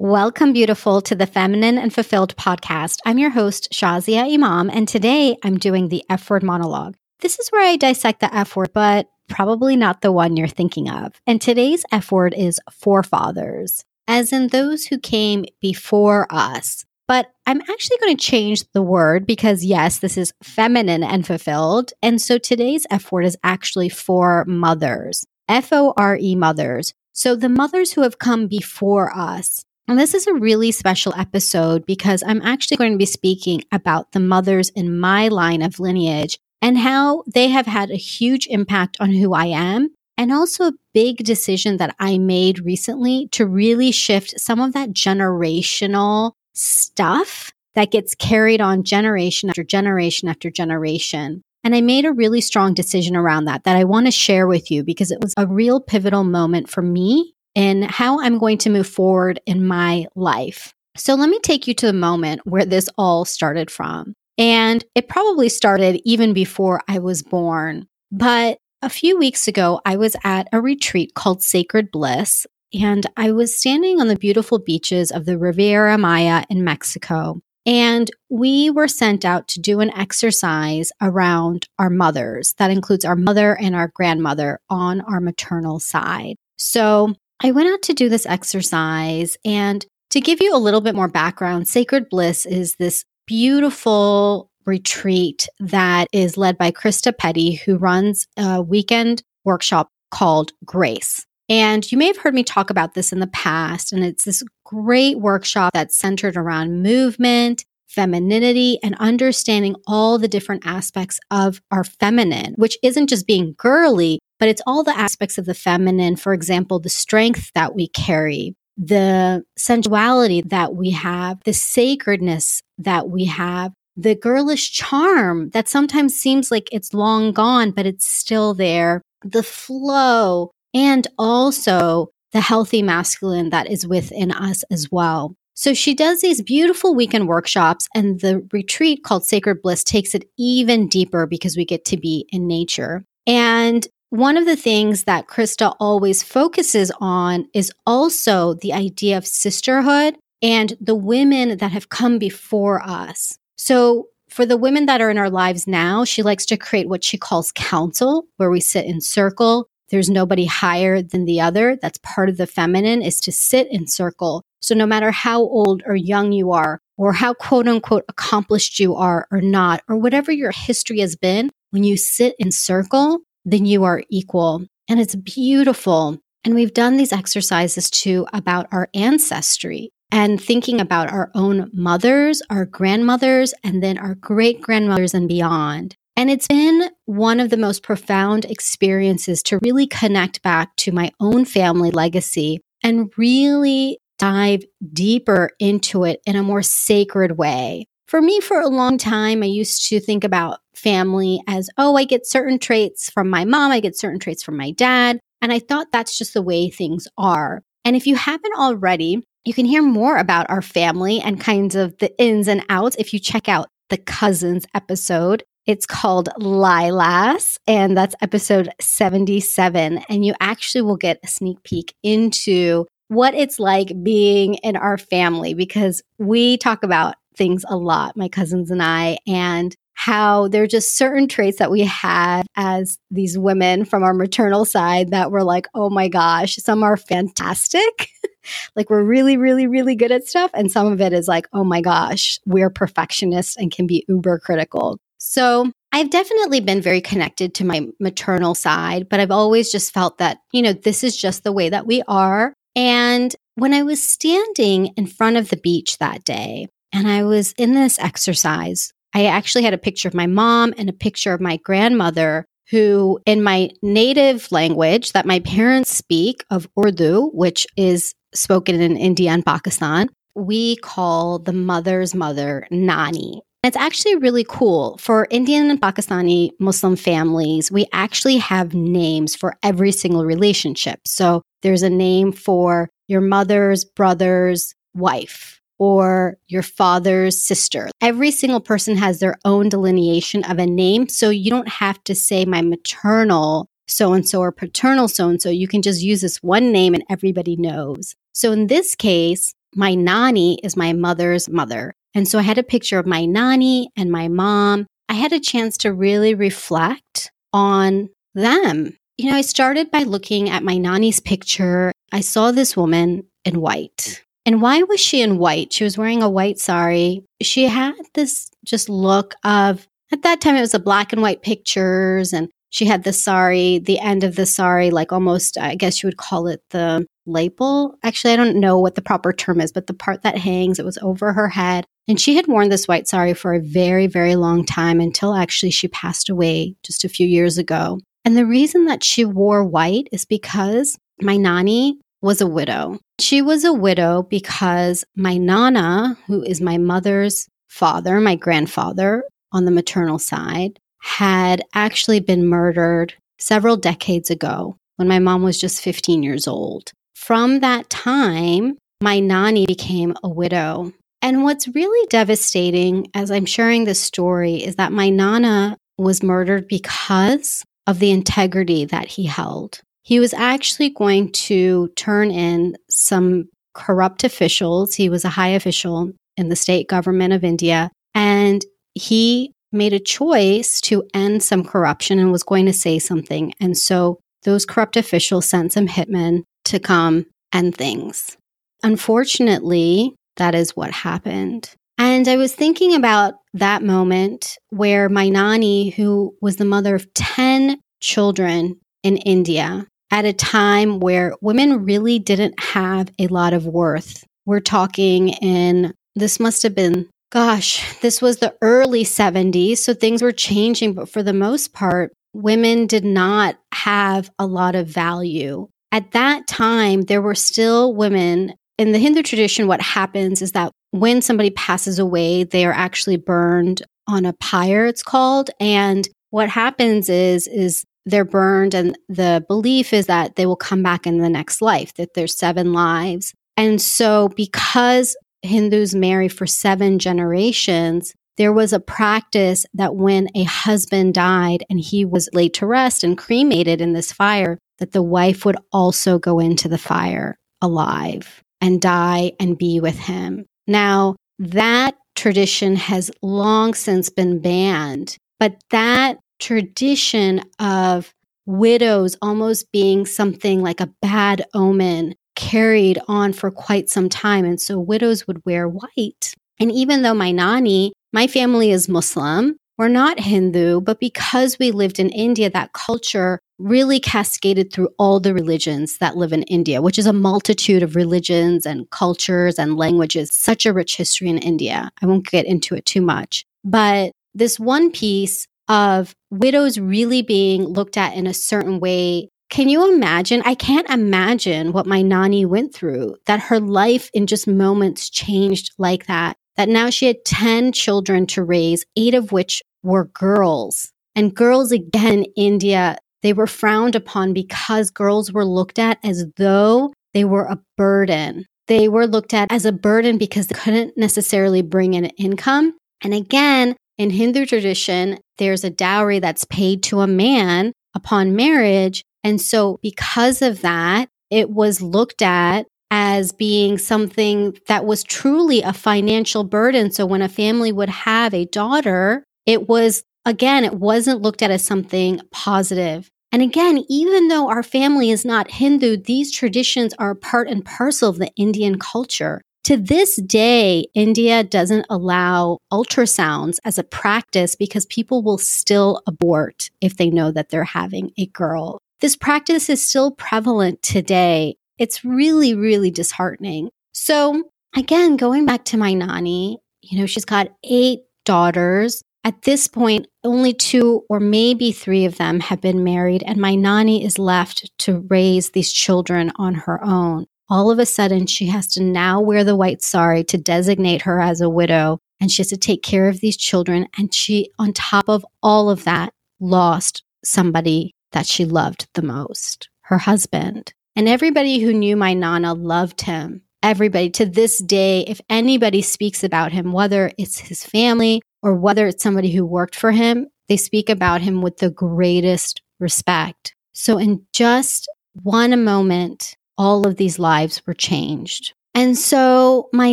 Welcome, beautiful, to the Feminine and Fulfilled podcast. I'm your host, Shazia Imam, and today I'm doing the F word monologue. This is where I dissect the F word, but probably not the one you're thinking of. And today's F word is forefathers, as in those who came before us. But I'm actually going to change the word because, yes, this is feminine and fulfilled. And so today's F word is actually for mothers, F O R E mothers. So the mothers who have come before us. And this is a really special episode because I'm actually going to be speaking about the mothers in my line of lineage and how they have had a huge impact on who I am. And also a big decision that I made recently to really shift some of that generational stuff that gets carried on generation after generation after generation. And I made a really strong decision around that that I want to share with you because it was a real pivotal moment for me in how I'm going to move forward in my life. So let me take you to the moment where this all started from. And it probably started even before I was born. But a few weeks ago, I was at a retreat called Sacred Bliss, and I was standing on the beautiful beaches of the Riviera Maya in Mexico. And we were sent out to do an exercise around our mothers. That includes our mother and our grandmother on our maternal side. So I went out to do this exercise. And to give you a little bit more background, Sacred Bliss is this beautiful retreat that is led by Krista Petty, who runs a weekend workshop called Grace. And you may have heard me talk about this in the past. And it's this great workshop that's centered around movement, femininity, and understanding all the different aspects of our feminine, which isn't just being girly, but it's all the aspects of the feminine. For example, the strength that we carry, the sensuality that we have, the sacredness that we have, the girlish charm that sometimes seems like it's long gone, but it's still there, the flow, and also the healthy masculine that is within us as well. So she does these beautiful weekend workshops, and the retreat called Sacred Bliss takes it even deeper because we get to be in nature. And one of the things that Krista always focuses on is also the idea of sisterhood and the women that have come before us. So, for the women that are in our lives now, she likes to create what she calls council, where we sit in circle. There's nobody higher than the other. That's part of the feminine is to sit in circle. So no matter how old or young you are, or how quote unquote accomplished you are or not, or whatever your history has been, when you sit in circle, then you are equal. And it's beautiful. And we've done these exercises too about our ancestry and thinking about our own mothers, our grandmothers, and then our great grandmothers and beyond. And it's been one of the most profound experiences to really connect back to my own family legacy and really dive deeper into it in a more sacred way. For me, for a long time, I used to think about family as, oh, I get certain traits from my mom, I get certain traits from my dad. And I thought that's just the way things are. And if you haven't already, you can hear more about our family and kinds of the ins and outs if you check out the cousins episode. It's called Lilas, and that's episode 77. And you actually will get a sneak peek into what it's like being in our family because we talk about things a lot, my cousins and I, and how there are just certain traits that we had as these women from our maternal side that were like, oh my gosh, some are fantastic. like we're really, really, really good at stuff. And some of it is like, oh my gosh, we're perfectionists and can be uber critical. So I've definitely been very connected to my maternal side, but I've always just felt that, you know, this is just the way that we are. And when I was standing in front of the beach that day, and I was in this exercise. I actually had a picture of my mom and a picture of my grandmother, who, in my native language that my parents speak of Urdu, which is spoken in India and Pakistan, we call the mother's mother Nani. It's actually really cool. For Indian and Pakistani Muslim families, we actually have names for every single relationship. So there's a name for your mother's brother's wife or your father's sister. Every single person has their own delineation of a name. So you don't have to say my maternal so and so or paternal so and so. You can just use this one name and everybody knows. So in this case, my nani is my mother's mother. And so I had a picture of my nani and my mom. I had a chance to really reflect on them. You know, I started by looking at my nani's picture. I saw this woman in white. And why was she in white? She was wearing a white sari. She had this just look of, at that time, it was a black and white pictures and she had the sari, the end of the sari, like almost, I guess you would call it the label. Actually, I don't know what the proper term is, but the part that hangs, it was over her head. And she had worn this white sari for a very, very long time until actually she passed away just a few years ago. And the reason that she wore white is because my nani was a widow. She was a widow because my nana, who is my mother's father, my grandfather on the maternal side, had actually been murdered several decades ago when my mom was just 15 years old. From that time, my nani became a widow. And what's really devastating as I'm sharing this story is that my nana was murdered because of the integrity that he held. He was actually going to turn in some corrupt officials. He was a high official in the state government of India. And he made a choice to end some corruption and was going to say something. And so those corrupt officials sent some hitmen to come end things. Unfortunately, that is what happened. And I was thinking about that moment where my nani, who was the mother of 10 children in India, at a time where women really didn't have a lot of worth. We're talking in, this must have been gosh, this was the early 70s, so things were changing, but for the most part, women did not have a lot of value. At that time, there were still women. In the Hindu tradition, what happens is that when somebody passes away, they are actually burned on a pyre, it's called. And what happens is, is they're burned, and the belief is that they will come back in the next life, that there's seven lives. And so, because Hindus marry for seven generations, there was a practice that when a husband died and he was laid to rest and cremated in this fire, that the wife would also go into the fire alive and die and be with him. Now, that tradition has long since been banned, but that tradition of widows almost being something like a bad omen carried on for quite some time. And so widows would wear white. And even though my nani, my family is Muslim, we're not Hindu, but because we lived in India, that culture really cascaded through all the religions that live in India, which is a multitude of religions and cultures and languages, such a rich history in India. I won't get into it too much. But this one piece of widows really being looked at in a certain way can you imagine? I can't imagine what my Nani went through, that her life in just moments changed like that. That now she had 10 children to raise, eight of which were girls. And girls, again, in India, they were frowned upon because girls were looked at as though they were a burden. They were looked at as a burden because they couldn't necessarily bring in income. And again, in Hindu tradition, there's a dowry that's paid to a man upon marriage and so, because of that, it was looked at as being something that was truly a financial burden. So, when a family would have a daughter, it was, again, it wasn't looked at as something positive. And again, even though our family is not Hindu, these traditions are part and parcel of the Indian culture. To this day, India doesn't allow ultrasounds as a practice because people will still abort if they know that they're having a girl. This practice is still prevalent today. It's really, really disheartening. So, again, going back to my Nani, you know, she's got eight daughters. At this point, only two or maybe three of them have been married, and my Nani is left to raise these children on her own. All of a sudden, she has to now wear the white sari to designate her as a widow, and she has to take care of these children. And she, on top of all of that, lost somebody that she loved the most her husband. And everybody who knew my Nana loved him. Everybody to this day, if anybody speaks about him, whether it's his family or whether it's somebody who worked for him, they speak about him with the greatest respect. So, in just one moment, all of these lives were changed. And so my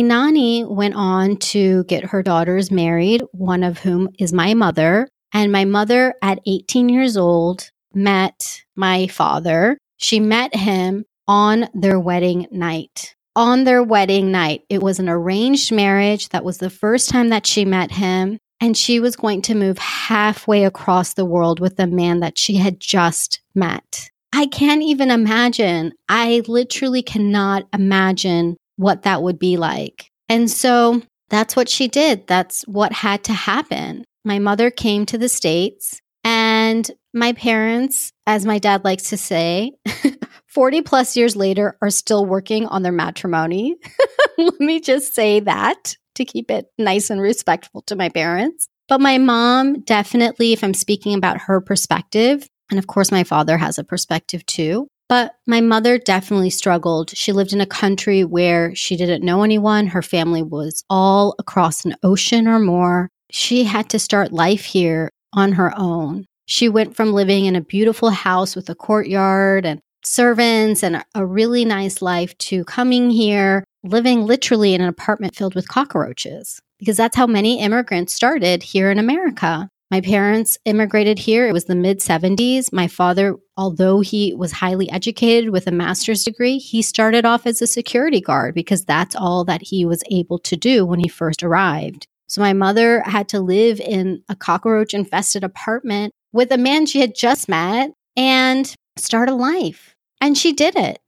nani went on to get her daughters married, one of whom is my mother. And my mother, at 18 years old, met my father. She met him on their wedding night. On their wedding night, it was an arranged marriage. That was the first time that she met him. And she was going to move halfway across the world with the man that she had just met. I can't even imagine. I literally cannot imagine what that would be like. And so that's what she did. That's what had to happen. My mother came to the States, and my parents, as my dad likes to say, 40 plus years later, are still working on their matrimony. Let me just say that to keep it nice and respectful to my parents. But my mom definitely, if I'm speaking about her perspective, and of course, my father has a perspective too. But my mother definitely struggled. She lived in a country where she didn't know anyone. Her family was all across an ocean or more. She had to start life here on her own. She went from living in a beautiful house with a courtyard and servants and a really nice life to coming here, living literally in an apartment filled with cockroaches, because that's how many immigrants started here in America. My parents immigrated here. It was the mid 70s. My father, although he was highly educated with a master's degree, he started off as a security guard because that's all that he was able to do when he first arrived. So my mother had to live in a cockroach infested apartment with a man she had just met and start a life. And she did it.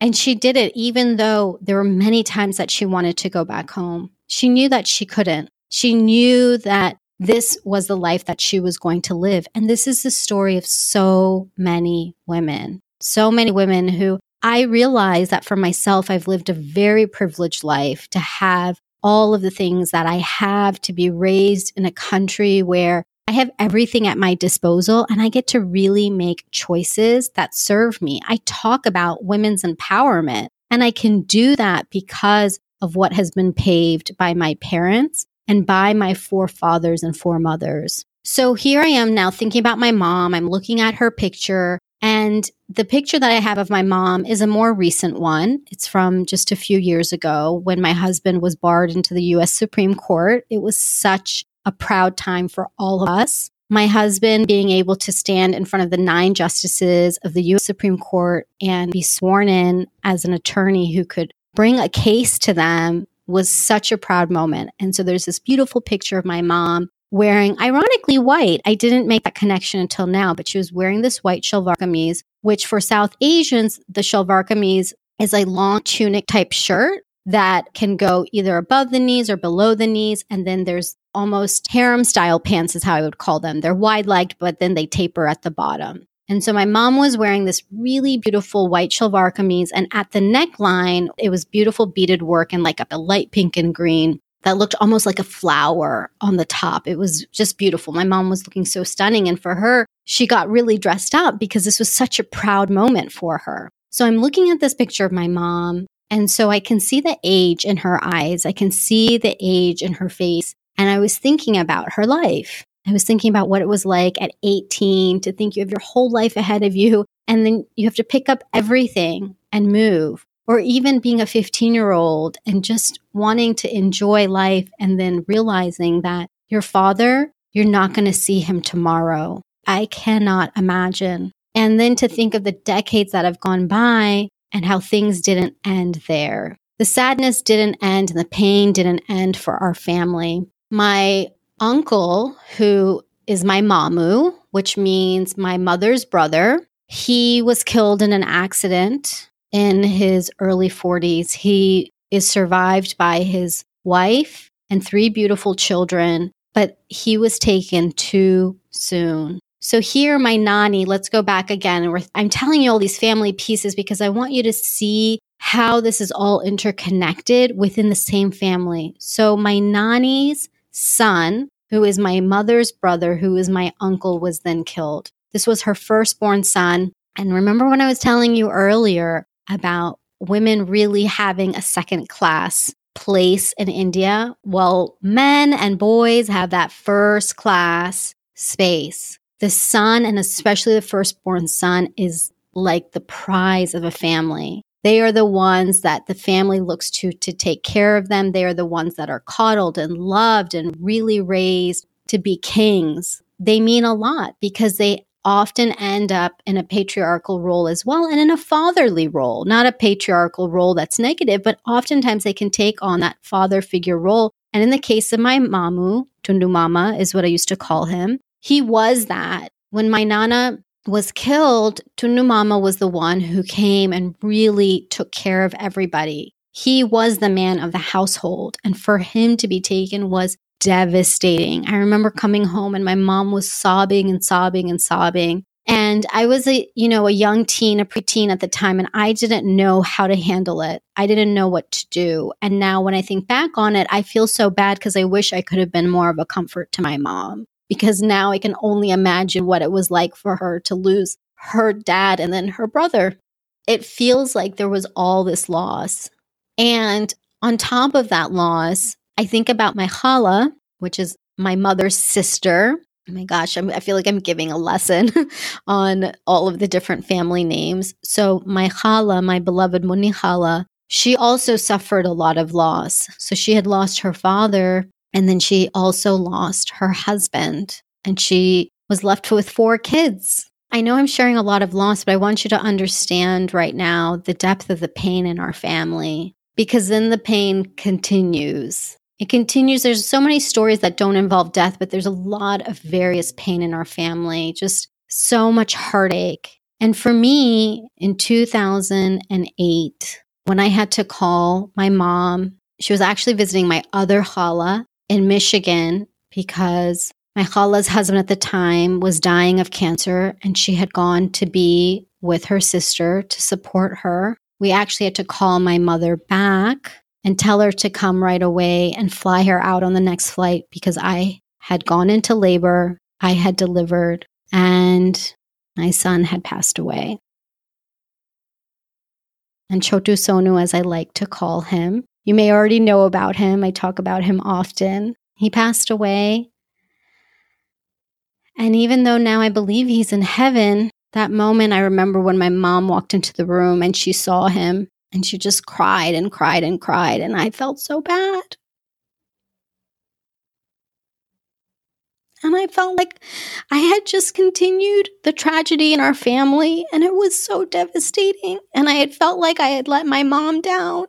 And she did it even though there were many times that she wanted to go back home. She knew that she couldn't. She knew that this was the life that she was going to live. And this is the story of so many women, so many women who I realize that for myself, I've lived a very privileged life to have all of the things that I have, to be raised in a country where I have everything at my disposal and I get to really make choices that serve me. I talk about women's empowerment and I can do that because of what has been paved by my parents and by my forefathers and foremothers. So here I am now thinking about my mom. I'm looking at her picture and the picture that I have of my mom is a more recent one. It's from just a few years ago when my husband was barred into the US Supreme Court. It was such a proud time for all of us. My husband being able to stand in front of the nine justices of the US Supreme Court and be sworn in as an attorney who could bring a case to them was such a proud moment. And so there's this beautiful picture of my mom wearing, ironically, white. I didn't make that connection until now, but she was wearing this white shalwar kameez, which for South Asians, the shalwar kameez is a long tunic type shirt that can go either above the knees or below the knees. And then there's almost harem style pants, is how I would call them. They're wide legged, but then they taper at the bottom. And so my mom was wearing this really beautiful white shalwar kameez. And at the neckline, it was beautiful beaded work and like a light pink and green that looked almost like a flower on the top. It was just beautiful. My mom was looking so stunning. And for her, she got really dressed up because this was such a proud moment for her. So I'm looking at this picture of my mom. And so I can see the age in her eyes. I can see the age in her face. And I was thinking about her life. I was thinking about what it was like at 18 to think you have your whole life ahead of you and then you have to pick up everything and move. Or even being a 15 year old and just wanting to enjoy life and then realizing that your father, you're not going to see him tomorrow. I cannot imagine. And then to think of the decades that have gone by and how things didn't end there. The sadness didn't end and the pain didn't end for our family. My uncle, who is my mamu, which means my mother's brother, he was killed in an accident in his early 40s. He is survived by his wife and three beautiful children, but he was taken too soon. So here, my nani, let's go back again. I'm telling you all these family pieces because I want you to see how this is all interconnected within the same family. So my nani's son, who is my mother's brother, who is my uncle, was then killed. This was her firstborn son. And remember when I was telling you earlier about women really having a second class place in India? Well, men and boys have that first class space. The son, and especially the firstborn son, is like the prize of a family. They are the ones that the family looks to to take care of them. They are the ones that are coddled and loved and really raised to be kings. They mean a lot because they often end up in a patriarchal role as well and in a fatherly role, not a patriarchal role that's negative, but oftentimes they can take on that father figure role. And in the case of my mamu, Tundu Mama is what I used to call him, he was that. When my nana was killed, Tundu Mama was the one who came and really took care of everybody. He was the man of the household. And for him to be taken was devastating. I remember coming home and my mom was sobbing and sobbing and sobbing. And I was a, you know, a young teen, a preteen at the time, and I didn't know how to handle it. I didn't know what to do. And now when I think back on it, I feel so bad because I wish I could have been more of a comfort to my mom because now I can only imagine what it was like for her to lose her dad and then her brother. It feels like there was all this loss. And on top of that loss, I think about my khala, which is my mother's sister. Oh my gosh, I'm, i feel like I'm giving a lesson on all of the different family names. So, my khala, my beloved Muni khala, she also suffered a lot of loss. So, she had lost her father, and then she also lost her husband, and she was left with four kids. I know I'm sharing a lot of loss, but I want you to understand right now the depth of the pain in our family because then the pain continues. It continues. There's so many stories that don't involve death, but there's a lot of various pain in our family, just so much heartache. And for me, in 2008, when I had to call my mom, she was actually visiting my other khala in Michigan because my khala's husband at the time was dying of cancer and she had gone to be with her sister to support her. We actually had to call my mother back and tell her to come right away and fly her out on the next flight because I had gone into labor, I had delivered, and my son had passed away. And Chotu Sonu, as I like to call him, you may already know about him. I talk about him often. He passed away. And even though now I believe he's in heaven, that moment I remember when my mom walked into the room and she saw him and she just cried and cried and cried. And I felt so bad. And I felt like I had just continued the tragedy in our family, and it was so devastating. And I had felt like I had let my mom down.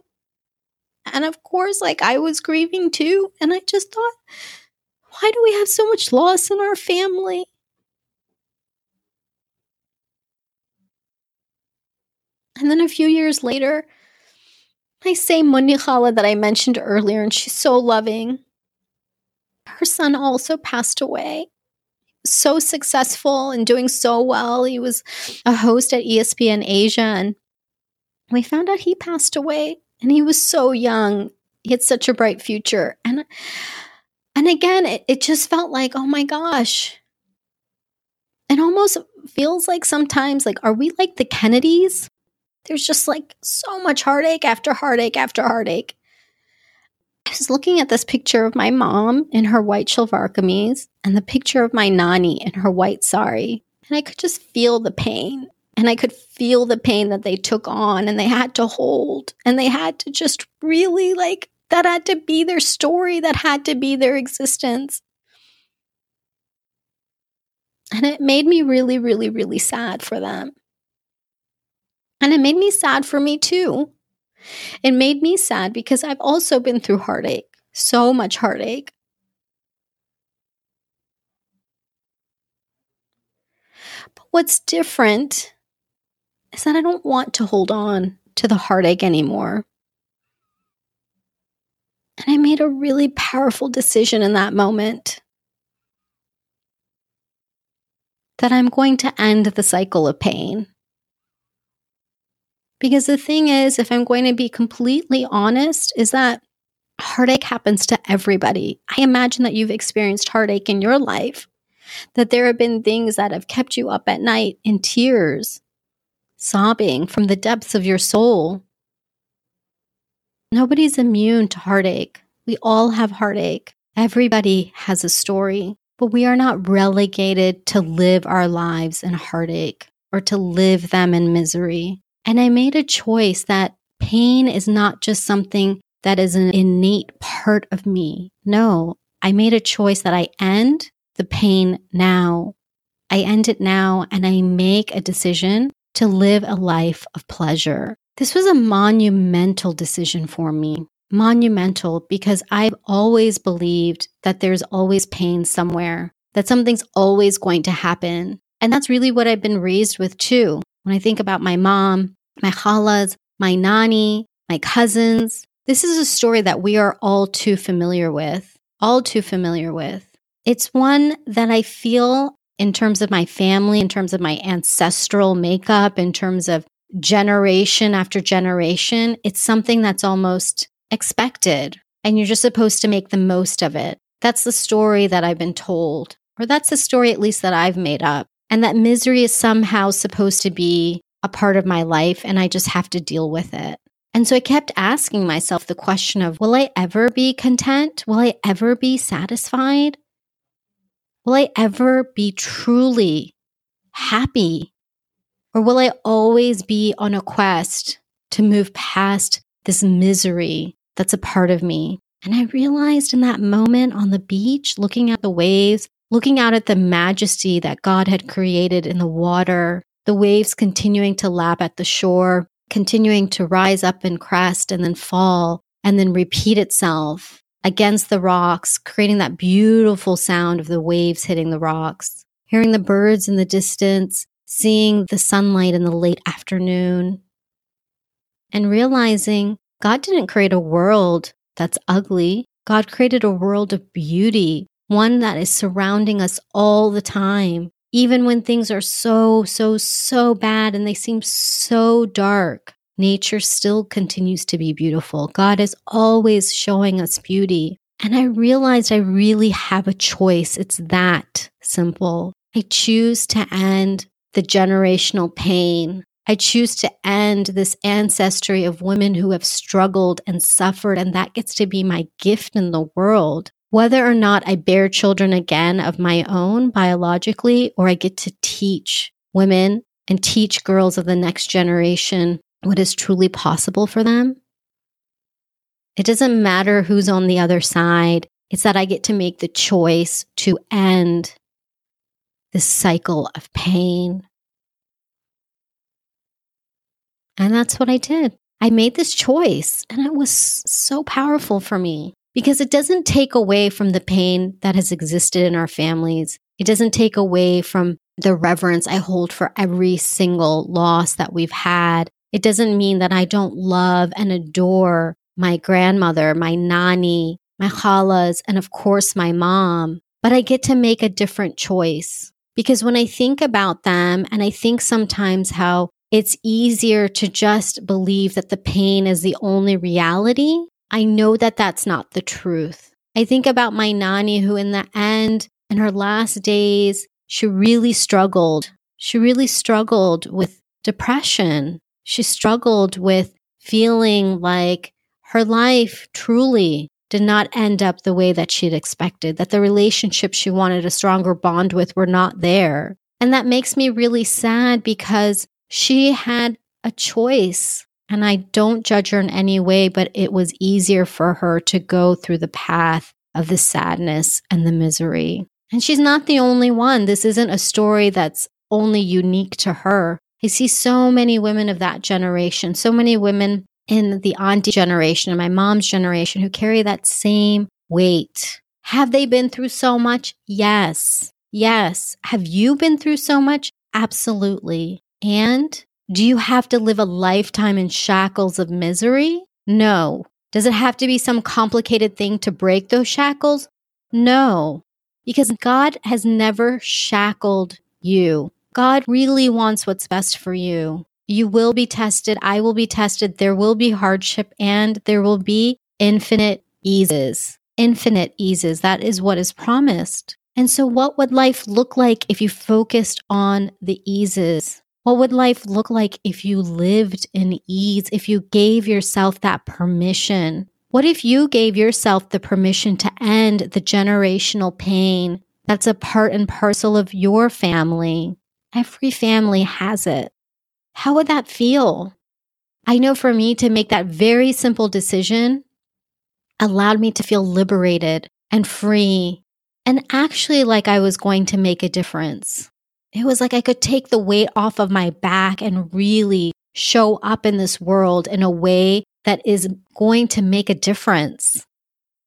And of course, like I was grieving too. And I just thought, why do we have so much loss in our family? And then a few years later, I say Munikhala that I mentioned earlier, and she's so loving. Her son also passed away. So successful and doing so well. He was a host at ESPN Asia, and we found out he passed away. And he was so young. He had such a bright future. And and again, it, it just felt like, oh my gosh. It almost feels like sometimes like, are we like the Kennedys? There's just like so much heartache after heartache after heartache. I was looking at this picture of my mom in her white shalwar kameez and the picture of my nani in her white sari. And I could just feel the pain. And I could feel the pain that they took on and they had to hold. And they had to just really like, that had to be their story, that had to be their existence. And it made me really, really, really sad for them. And it made me sad for me too. It made me sad because I've also been through heartache, so much heartache. But what's different is that I don't want to hold on to the heartache anymore. And I made a really powerful decision in that moment that I'm going to end the cycle of pain. Because the thing is, if I'm going to be completely honest, is that heartache happens to everybody. I imagine that you've experienced heartache in your life, that there have been things that have kept you up at night in tears, sobbing from the depths of your soul. Nobody's immune to heartache. We all have heartache. Everybody has a story, but we are not relegated to live our lives in heartache or to live them in misery. And I made a choice that pain is not just something that is an innate part of me. No, I made a choice that I end the pain now. I end it now and I make a decision to live a life of pleasure. This was a monumental decision for me. Monumental because I've always believed that there's always pain somewhere, that something's always going to happen. And that's really what I've been raised with too. When I think about my mom, my khalas, my nani, my cousins, this is a story that we are all too familiar with, all too familiar with. It's one that I feel in terms of my family, in terms of my ancestral makeup, in terms of generation after generation, it's something that's almost expected. And you're just supposed to make the most of it. That's the story that I've been told, or that's the story at least that I've made up. And that misery is somehow supposed to be a part of my life, and I just have to deal with it. And so I kept asking myself the question of will I ever be content? Will I ever be satisfied? Will I ever be truly happy? Or will I always be on a quest to move past this misery that's a part of me? And I realized in that moment on the beach, looking at the waves, looking out at the majesty that God had created in the water, the waves continuing to lap at the shore, continuing to rise up and crest and then fall and then repeat itself against the rocks, creating that beautiful sound of the waves hitting the rocks, hearing the birds in the distance, seeing the sunlight in the late afternoon, and realizing God didn't create a world that's ugly. God created a world of beauty, one that is surrounding us all the time, even when things are so, so, so bad and they seem so dark nature still continues to be beautiful. God is always showing us beauty. And I realized I really have a choice. It's that simple. I choose to end the generational pain. I choose to end this ancestry of women who have struggled and suffered, and that gets to be my gift in the world. Whether or not I bear children again of my own biologically, or I get to teach women and teach girls of the next generation what is truly possible for them. It doesn't matter who's on the other side. It's that I get to make the choice to end this cycle of pain. And that's what I did. I made this choice, and it was so powerful for me because it doesn't take away from the pain that has existed in our families. It doesn't take away from the reverence I hold for every single loss that we've had it doesn't mean that I don't love and adore my grandmother, my nani, my khalas, and of course my mom, but I get to make a different choice. Because when I think about them, and I think sometimes how it's easier to just believe that the pain is the only reality, I know that that's not the truth. I think about my nani, who in the end, in her last days, she really struggled. She really struggled with depression she struggled with feeling like her life truly did not end up the way that she'd expected, that the relationships she wanted a stronger bond with were not there. And that makes me really sad because she had a choice. And I don't judge her in any way, but it was easier for her to go through the path of the sadness and the misery. And she's not the only one. This isn't a story that's only unique to her. I see so many women of that generation, so many women in the auntie generation and my mom's generation who carry that same weight. Have they been through so much? Yes. Yes. Have you been through so much? Absolutely. And do you have to live a lifetime in shackles of misery? No. Does it have to be some complicated thing to break those shackles? No. Because God has never shackled you. God really wants what's best for you. You will be tested. I will be tested. There will be hardship and there will be infinite eases. Infinite eases. That is what is promised. And so, what would life look like if you focused on the eases? What would life look like if you lived in ease, if you gave yourself that permission? What if you gave yourself the permission to end the generational pain that's a part and parcel of your family? Every family has it. How would that feel? I know for me to make that very simple decision allowed me to feel liberated and free and actually like I was going to make a difference. It was like I could take the weight off of my back and really show up in this world in a way that is going to make a difference.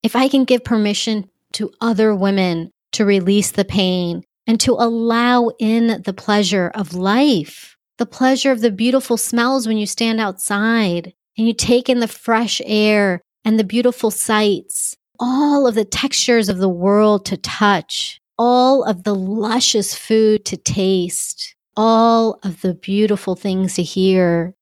If I can give permission to other women to release the pain and to allow in the pleasure of life, the pleasure of the beautiful smells when you stand outside and you take in the fresh air and the beautiful sights, all of the textures of the world to touch, all of the luscious food to taste, all of the beautiful things to hear.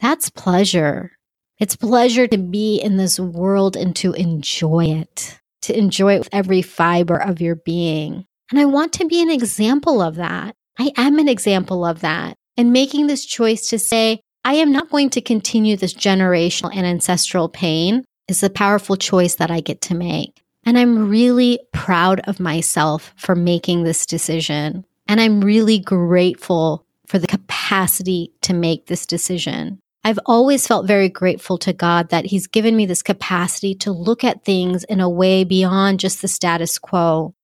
That's pleasure. It's pleasure to be in this world and to enjoy it, to enjoy it with every fiber of your being. And I want to be an example of that. I am an example of that. And making this choice to say, I am not going to continue this generational and ancestral pain is a powerful choice that I get to make. And I'm really proud of myself for making this decision. And I'm really grateful for the capacity to make this decision. I've always felt very grateful to God that He's given me this capacity to look at things in a way beyond just the status quo.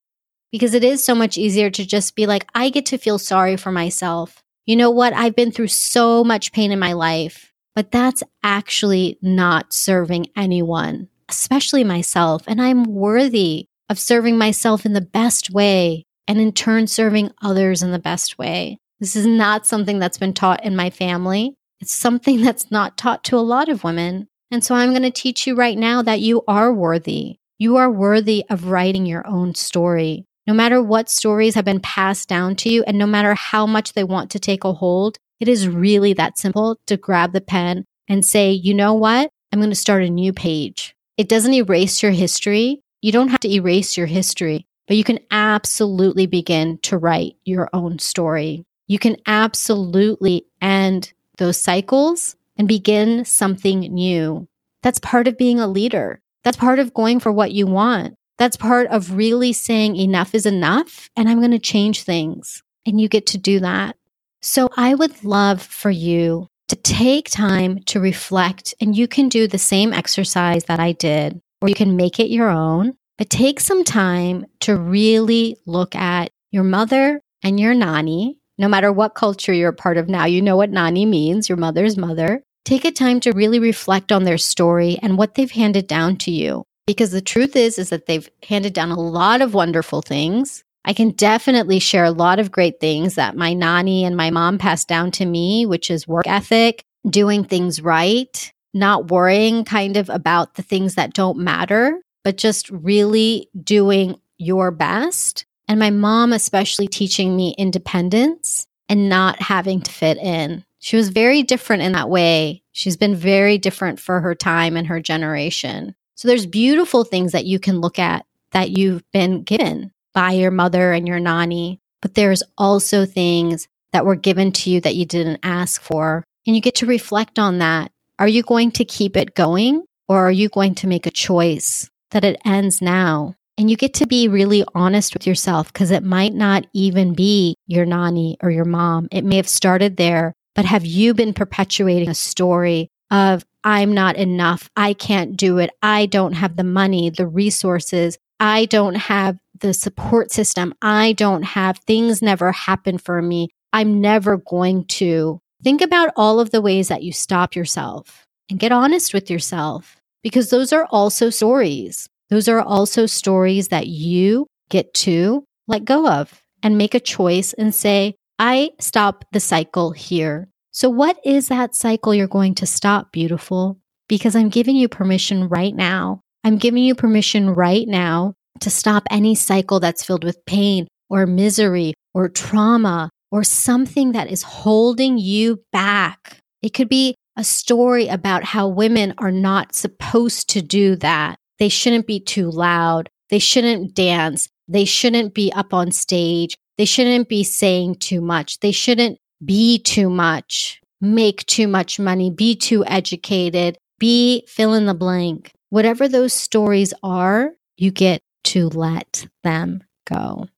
Because it is so much easier to just be like, I get to feel sorry for myself. You know what? I've been through so much pain in my life, but that's actually not serving anyone, especially myself. And I'm worthy of serving myself in the best way and in turn serving others in the best way. This is not something that's been taught in my family. It's something that's not taught to a lot of women. And so I'm going to teach you right now that you are worthy. You are worthy of writing your own story. No matter what stories have been passed down to you, and no matter how much they want to take a hold, it is really that simple to grab the pen and say, you know what? I'm going to start a new page. It doesn't erase your history. You don't have to erase your history, but you can absolutely begin to write your own story. You can absolutely end those cycles and begin something new. That's part of being a leader. That's part of going for what you want. That's part of really saying enough is enough and I'm going to change things. And you get to do that. So I would love for you to take time to reflect and you can do the same exercise that I did or you can make it your own, but take some time to really look at your mother and your nani no matter what culture you're a part of now, you know what Nani means, your mother's mother. Take a time to really reflect on their story and what they've handed down to you. Because the truth is, is that they've handed down a lot of wonderful things. I can definitely share a lot of great things that my Nani and my mom passed down to me, which is work ethic, doing things right, not worrying kind of about the things that don't matter, but just really doing your best and my mom, especially teaching me independence and not having to fit in. She was very different in that way. She's been very different for her time and her generation. So there's beautiful things that you can look at that you've been given by your mother and your nani, but there's also things that were given to you that you didn't ask for. And you get to reflect on that. Are you going to keep it going or are you going to make a choice that it ends now? And you get to be really honest with yourself because it might not even be your nani or your mom. It may have started there, but have you been perpetuating a story of, I'm not enough. I can't do it. I don't have the money, the resources. I don't have the support system. I don't have things never happen for me. I'm never going to. Think about all of the ways that you stop yourself and get honest with yourself because those are also stories. Those are also stories that you get to let go of and make a choice and say, I stop the cycle here. So, what is that cycle you're going to stop, beautiful? Because I'm giving you permission right now. I'm giving you permission right now to stop any cycle that's filled with pain or misery or trauma or something that is holding you back. It could be a story about how women are not supposed to do that. They shouldn't be too loud. They shouldn't dance. They shouldn't be up on stage. They shouldn't be saying too much. They shouldn't be too much, make too much money, be too educated, be fill in the blank. Whatever those stories are, you get to let them go.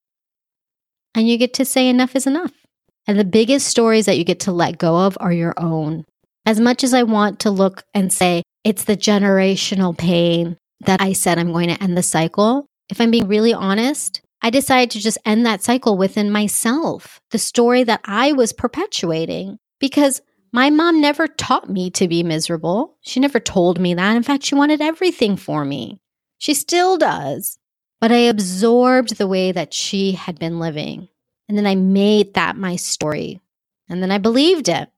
And you get to say enough is enough. And the biggest stories that you get to let go of are your own. As much as I want to look and say, it's the generational pain that I said I'm going to end the cycle, if I'm being really honest, I decided to just end that cycle within myself, the story that I was perpetuating, because my mom never taught me to be miserable. She never told me that. In fact, she wanted everything for me. She still does. But I absorbed the way that she had been living. And then I made that my story. And then I believed it.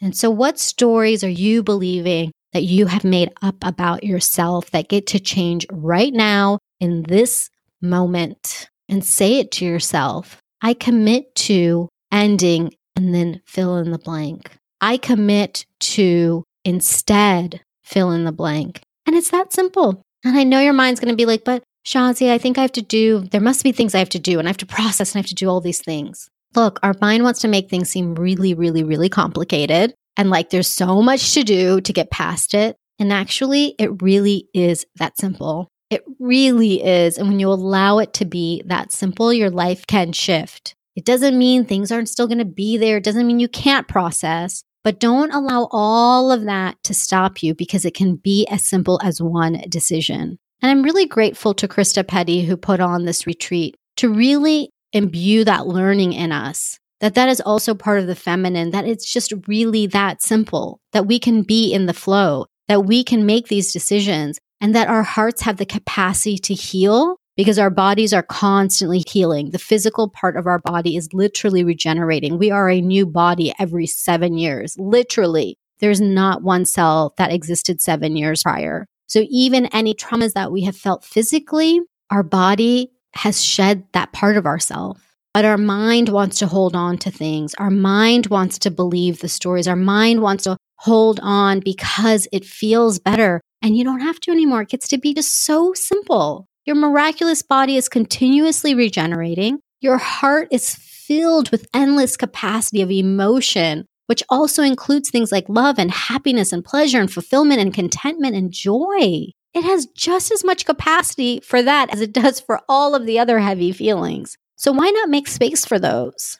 And so, what stories are you believing that you have made up about yourself that get to change right now in this moment? And say it to yourself I commit to ending and then fill in the blank. I commit to instead fill in the blank. And it's that simple. And I know your mind's going to be like, but Shazi, I think I have to do, there must be things I have to do and I have to process and I have to do all these things. Look, our mind wants to make things seem really, really, really complicated. And like there's so much to do to get past it. And actually, it really is that simple. It really is. And when you allow it to be that simple, your life can shift. It doesn't mean things aren't still going to be there. It doesn't mean you can't process, but don't allow all of that to stop you because it can be as simple as one decision. And I'm really grateful to Krista Petty who put on this retreat to really imbue that learning in us. That that is also part of the feminine, that it's just really that simple, that we can be in the flow, that we can make these decisions, and that our hearts have the capacity to heal because our bodies are constantly healing. The physical part of our body is literally regenerating. We are a new body every seven years, literally. There's not one cell that existed seven years prior. So even any traumas that we have felt physically, our body has shed that part of ourselves. But our mind wants to hold on to things. Our mind wants to believe the stories. Our mind wants to hold on because it feels better. And you don't have to anymore. It gets to be just so simple. Your miraculous body is continuously regenerating. Your heart is filled with endless capacity of emotion, which also includes things like love and happiness and pleasure and fulfillment and contentment and joy. It has just as much capacity for that as it does for all of the other heavy feelings. So why not make space for those?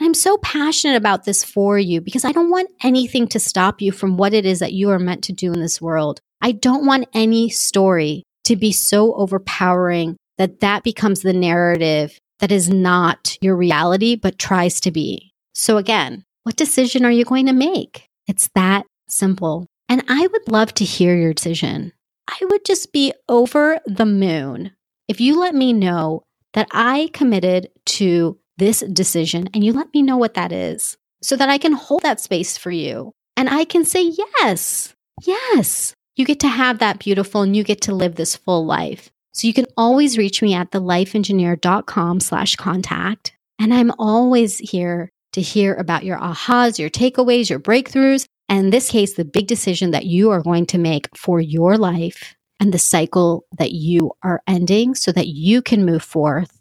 I'm so passionate about this for you because I don't want anything to stop you from what it is that you are meant to do in this world. I don't want any story to be so overpowering that that becomes the narrative that is not your reality, but tries to be. So again, what decision are you going to make? It's that simple. And I would love to hear your decision. I would just be over the moon if you let me know that I committed to this decision and you let me know what that is so that I can hold that space for you and I can say, yes, yes, you get to have that beautiful and you get to live this full life. So you can always reach me at thelifeengineer.com slash contact. And I'm always here to hear about your ahas, your takeaways, your breakthroughs, and in this case, the big decision that you are going to make for your life and the cycle that you are ending so that you can move forth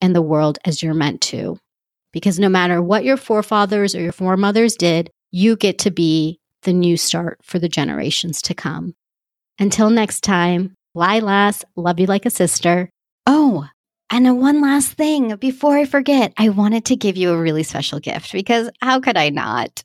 in the world as you're meant to. Because no matter what your forefathers or your foremothers did, you get to be the new start for the generations to come. Until next time, Lilas, love you like a sister. Oh, and one last thing before I forget, I wanted to give you a really special gift because how could I not?